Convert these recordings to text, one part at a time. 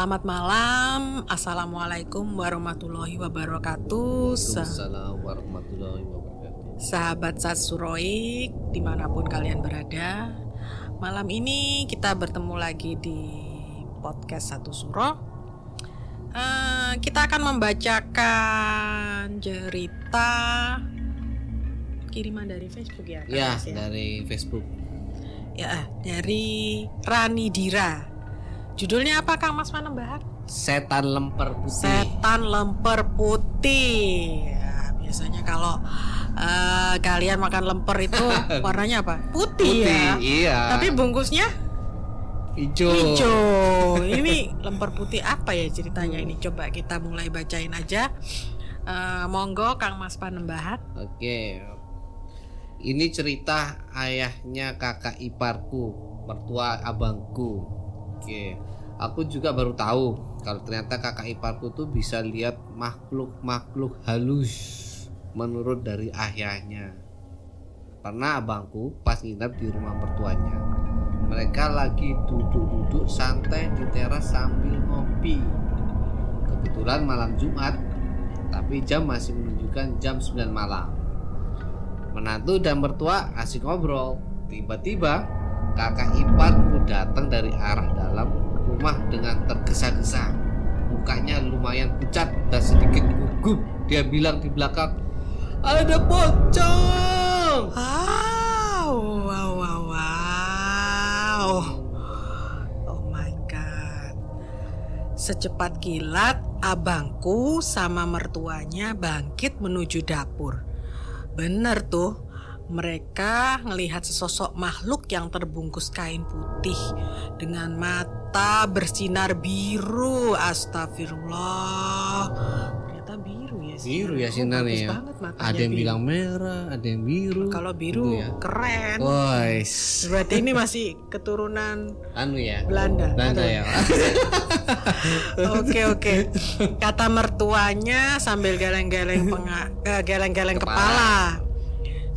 Selamat malam, Assalamualaikum warahmatullahi wabarakatuh. Sa- Assalamualaikum warahmatullahi wabarakatuh. Sahabat Satsuroik, di mana pun kalian berada Malam ini kita bertemu lagi di podcast Satu Suro. Eh, Kita akan membacakan cerita kiriman dari Facebook ya Ya, Mas, dari Facebook. ya dari Rani Dira Judulnya apa Kang Mas Panembahan? Setan lemper putih. Setan lemper putih. Ya, biasanya kalau eh, kalian makan lemper itu warnanya apa? Putih, Putih, ya. iya. Tapi bungkusnya hijau. hijau. Ini lemper putih apa ya ceritanya ini? Coba kita mulai bacain aja. Eh, monggo Kang Mas Panembahan. Oke. Ini cerita ayahnya kakak iparku, mertua abangku. Oke. Aku juga baru tahu kalau ternyata kakak iparku tuh bisa lihat makhluk-makhluk halus menurut dari ayahnya. Pernah abangku pas nginep di rumah mertuanya. Mereka lagi duduk-duduk santai di teras sambil ngopi. Kebetulan malam Jumat, tapi jam masih menunjukkan jam 9 malam. Menantu dan mertua asik ngobrol. Tiba-tiba kakak iparku datang dari arah dalam rumah dengan tergesa-gesa. Mukanya lumayan pucat dan sedikit gugup. Dia bilang di belakang, ada pocong. Wow, wow, wow, wow. Oh my god. Secepat kilat, abangku sama mertuanya bangkit menuju dapur. Bener tuh, mereka ngelihat sesosok makhluk yang terbungkus kain putih dengan mata bersinar biru. Astagfirullah. Ternyata biru ya sih. Biru ya Oh, sinarnya ya. banget matanya Ada yang biru. bilang merah, ada yang biru. Kalau biru Gitu ya. keren. Wais. Berarti ini masih keturunan Anu ya. Belanda. Belanda ya. Oke oke. Kata mertuanya sambil geleng-geleng penga- eh, geleng-geleng Kepala. kepala.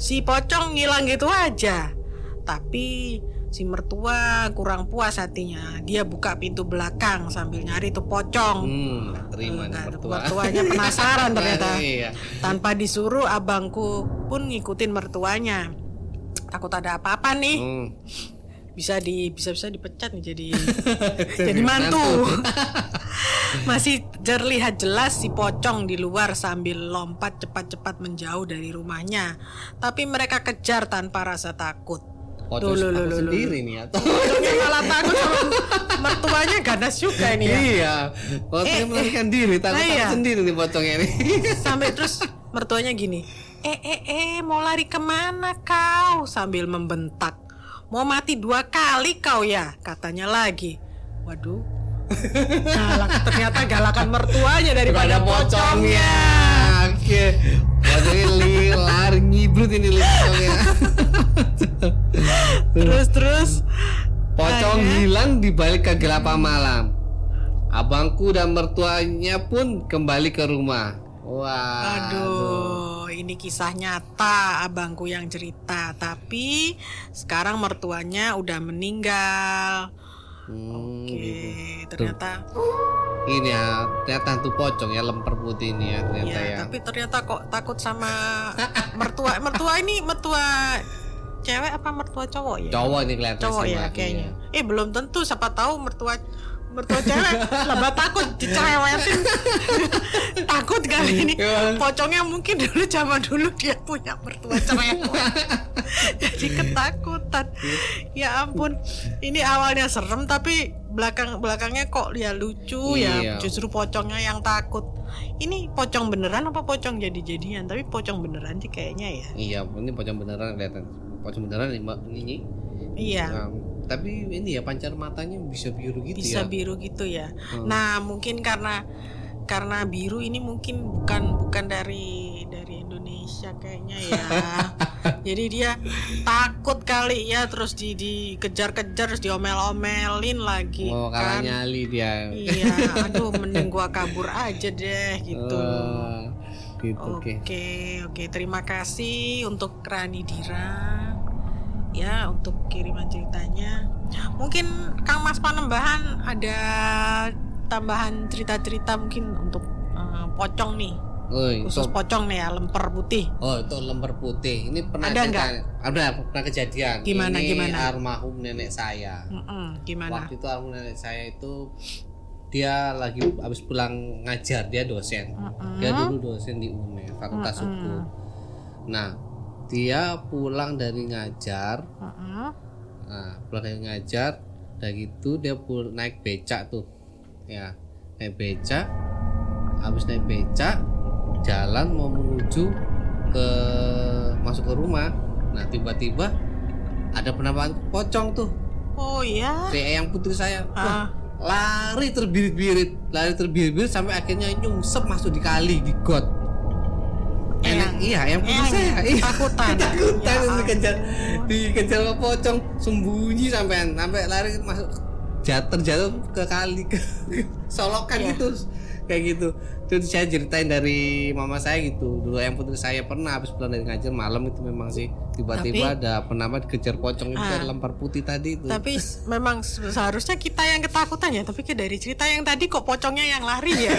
Si pocong ngilang gitu aja. Tapi si mertua kurang puas hatinya. Dia buka pintu belakang sambil nyari tuh pocong. Hmm, terima nih Nah, mertua. mertuanya penasaran ternyata. Iya. Tanpa disuruh abangku pun ngikutin mertuanya. Takut ada apa-apa nih. Hmm. Bisa di bisa bisa dipecat nih jadi jadi mantu. masih terlihat jelas si pocong di luar sambil lompat cepat-cepat menjauh dari rumahnya. Tapi mereka kejar tanpa rasa takut. Pocong aku loh, loh, sendiri nih atau Pocongnya malah takut sama mertuanya ganas juga ini ya. Iya, pocongnya Eh, melarikan diri, takut nah iya. sendiri nih pocongnya nih. sampai terus mertuanya gini eh eh eh mau lari ke mana kau? Sambil membentak mau mati dua kali kau ya katanya lagi waduh galak ternyata galakan mertuanya daripada pocongnya Oke, pocongnya li- lari ngibrut ini pocongnya. terus terus Pocong Akhirnya- hilang di balik kegelapan malam. Abangku dan mertuanya pun kembali ke rumah. Wah. aduh ini kisah nyata abangku yang cerita tapi sekarang mertuanya udah meninggal Hmm, oke gitu. ternyata Ini ya, ternyata hantu pocong ya lemper putih ini ya ternyata Iya, ya. tapi ternyata kok takut sama mertua. Mertua ini mertua cewek apa mertua cowok ya? Cowok ini kelihatan Cowok ya kayaknya. Iya. Eh belum tentu siapa tahu mertua mertua cewek lah takut dicerewetin takut kali ini. Iya. pocongnya mungkin dulu zaman dulu dia punya mertua cerewet jadi ketakutan. Ya ampun. Ini awalnya serem tapi belakang belakangnya kok ya lucu Iya. ya justru pocongnya yang takut. Ini pocong beneran apa pocong jadi-jadian? Tapi pocong beneran sih kayaknya ya. Iya, ini pocong beneran kelihatan. Pocong beneran ini, iya tapi ini ya pancar matanya bisa biru gitu bisa ya. biru gitu ya Hmm. nah mungkin karena karena biru ini mungkin bukan bukan dari dari Indonesia kayaknya ya jadi dia takut kali ya terus di dikejar-kejar terus diomel-omelin lagi Oh, kalah kan nyali dia. iya aduh mending gua kabur aja deh gitu Oh, gitu, Oke, oke. oke. Terima kasih untuk Rani Dira. Ya, untuk kiriman ceritanya. Mungkin Kang Mas Panembahan ada tambahan cerita-cerita mungkin untuk eh, pocong nih Oh, itu, khusus pocong nih ya lemper putih oh itu lemper putih. Ini pernah Ada cerita- Ada pernah kejadian. Gimana, Ini gimana? almarhum nenek saya. Mm-mm, gimana Waktu itu almarhum nenek saya itu dia lagi habis pulang ngajar dia dosen. Mm-mm. Dia dulu dosen di UNER Fakultas Hukum. Nah, dia pulang dari ngajar Mm-mm. Nah, pulang dari ngajar, udah gitu dia pul naik becak tuh, ya naik becak, habis naik becak, jalan mau menuju ke masuk ke rumah. Nah tiba-tiba ada penampakan pocong tuh, oh iya kayak yang putri saya, Ah. wah lari terbirit-birit, lari terbirit-birit sampai akhirnya nyungsep masuk di kali di got. Iya, yang putri Eyang, saya, iya. ketakutan. ketakutan Ya dikejar dikejar sama pocong sembunyi sampai sampai lari masuk jatuh terjatuh ke kali ke, ke solokan Iya. gitu kayak gitu terus saya ceritain dari mama saya gitu dulu yang putri saya pernah habis pulang dari ngajar malam itu memang sih tiba-tiba ada penama dikejar pocong itu Ah. lempar putih tadi itu tapi memang se- seharusnya kita yang ketakutan ya tapi ke dari cerita yang tadi kok pocongnya yang lari ya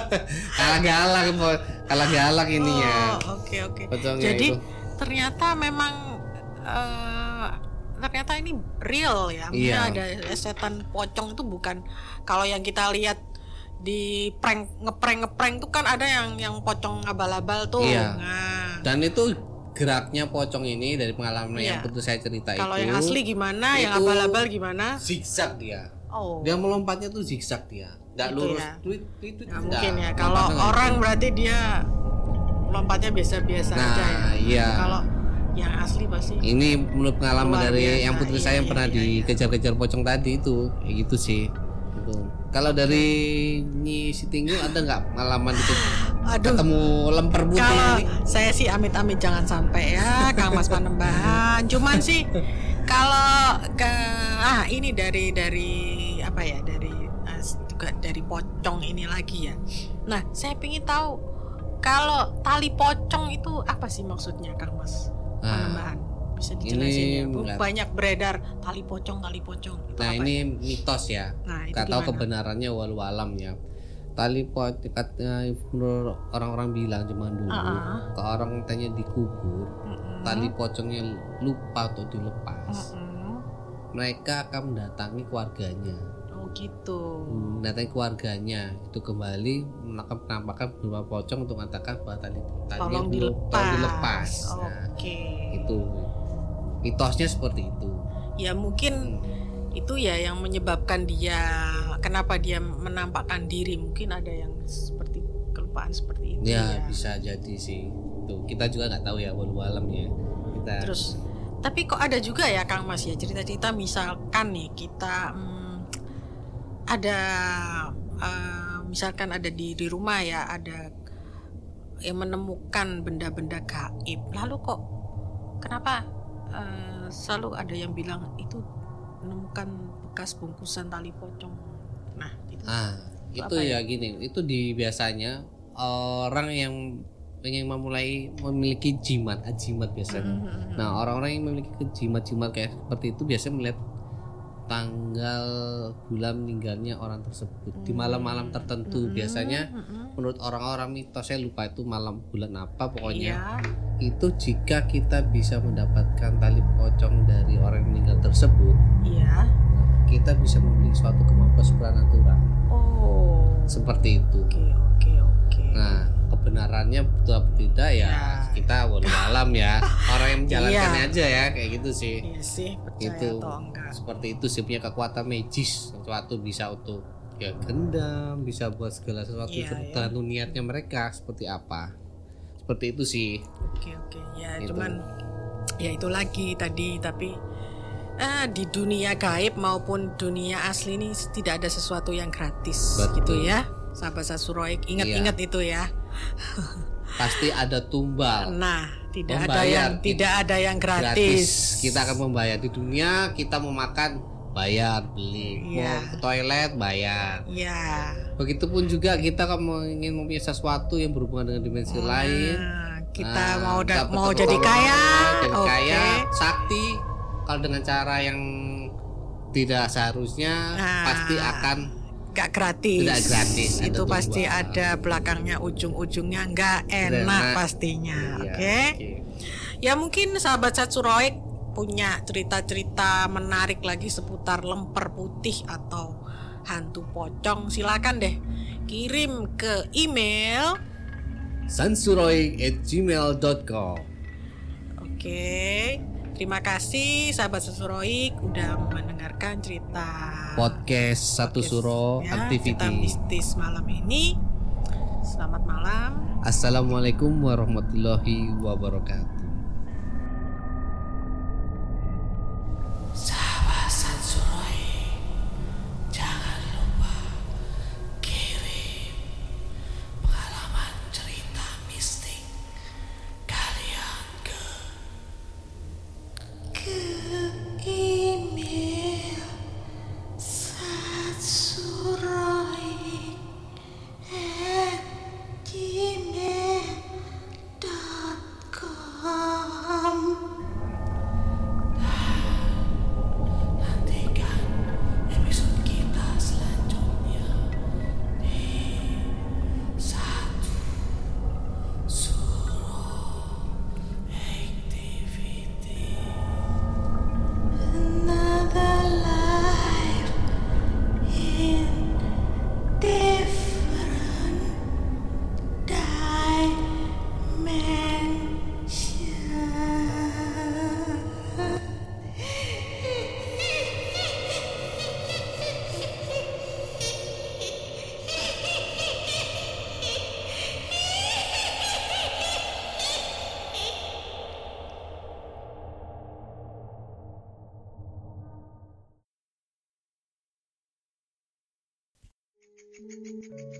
kalah galak kalah galak ini ya Oh, oke oke. Pocongnya Jadi itu. ternyata memang eh, ternyata ini real ya. Iya. ada setan pocong itu bukan kalau yang kita lihat di prank ngeprank ngeprank tuh kan ada yang yang pocong abal-abal tuh. Iya. Nah, dan itu geraknya pocong ini dari pengalaman Iya. yang putri saya cerita kalau itu yang asli gimana, yang abal-abal gimana? zigzag dia Oh. dia melompatnya tuh zigzag dia nggak Gitu lurus ya. tweet tweet tweet, nggak. mungkin ya. Kalau orang berarti dia lompatnya biasa-biasa Nah, aja ya. iya. Kalau yang asli pasti ini menurut pengalaman dari biasa, yang putri iya, saya yang iya, pernah iya, iya. dikejar-kejar pocong tadi itu kayak gitu sih Gitu. Kalau dari Nyi Sitinggul ada nggak pengalaman itu Aduh. ketemu lemper putih Kalau ini saya sih amit-amit jangan sampai ya Kang Mas Panembahan. Cuman sih kalau ke ah ini dari dari apa ya dari ah, juga dari pocong ini lagi ya. Nah saya ingin tahu kalau tali pocong itu apa sih maksudnya Kang Mas Nah, Panembahan? Bisa dijelasin ya. Bu? Banyak beredar tali pocong tali pocong. Itu nah ini mitos ya Nah, nggak tahu kebenarannya walau alam ya tali pocong orang-orang bilang zaman dulu Ah, ke orang tanya dikubur Mm-mm. tali pocongnya lupa atau dilepas Mm-mm. mereka akan mendatangi keluarganya Oh gitu. mendatangi keluarganya itu kembali melakukan penampakan berupa pocong untuk mengatakan bahwa tali tali dilepas. dilepas. Nah, Oke. itu mitosnya seperti itu. Ya mungkin itu ya yang menyebabkan dia kenapa dia menampakkan diri. Mungkin ada yang seperti kelupaan seperti itu ya ya, bisa jadi sih. Tuh kita juga nggak tahu ya walau alam ya. Kita terus tapi kok ada juga ya Kang Mas ya cerita-cerita misalkan nih kita hmm, ada eh, misalkan ada di di rumah ya ada yang menemukan benda-benda gaib. Lalu kok kenapa eh, selalu ada yang bilang itu menemukan bekas bungkusan tali pocong. Nah itu ah itu apa ya? gini itu di biasanya orang yang ingin memulai memiliki jimat ajimat biasanya. Mhm. Nah, orang-orang yang memiliki jimat-jimat kayak seperti itu biasanya melihat tanggal bulan meninggalnya orang tersebut di malam-malam tertentu. Biasanya Mhm. menurut orang-orang mitos saya lupa itu malam bulan apa pokoknya. Iya. Itu jika kita bisa mendapatkan tali pocong dari orang yang meninggal tersebut, iya kita bisa memiliki suatu kemampuan supranatural. oh Seperti itu. oke oke oke Nah, kebenarannya betul apa tidak ya, Ya. kita walau alam ya. Orang yang menjalankannya Iya. aja ya kayak gitu sih. iya sih percaya itu atau enggak seperti itu sih punya kekuatan magis sesuatu bisa untuk ya gendam bisa buat segala sesuatu Iya, tergantung niatnya mereka seperti apa seperti itu sih Oke oke ya Gitu. cuman ya itu lagi tadi tapi ah, di dunia gaib maupun dunia asli ini tidak ada sesuatu yang gratis Betul. gitu ya sahabat Sasuroik ingat-ingat itu ya. Pasti ada tumbal. Nah tidak ada Membayar. yang tidak ada yang gratis, kita akan membayar di dunia kita mau makan bayar. Beli Iya. mau ke toilet bayar. Ya begitupun juga kita kalau mau ingin mempunyai sesuatu yang berhubungan dengan dimensi lain Nah, kita Nah, mau dapat mau jadi kaya. jadi oke. Kaya sakti kalau dengan cara yang tidak seharusnya Nah. pasti akan gak gratis. Gratis, Itu pasti ada belakangnya ujung-ujungnya nggak enak Enak. pastinya. Iya, Oke. Ya mungkin sahabat Satsuroik punya cerita-cerita menarik lagi seputar lemper putih atau hantu pocong. Silakan deh kirim ke email. sansuroik@gmail.com. Oke. Terima kasih sahabat Satsuroik udah mendengarkan cerita Podcast Satu podcast, Suro ya, Activity. mistis malam ini. Selamat malam. Assalamualaikum warahmatullahi wabarakatuh. Thank you.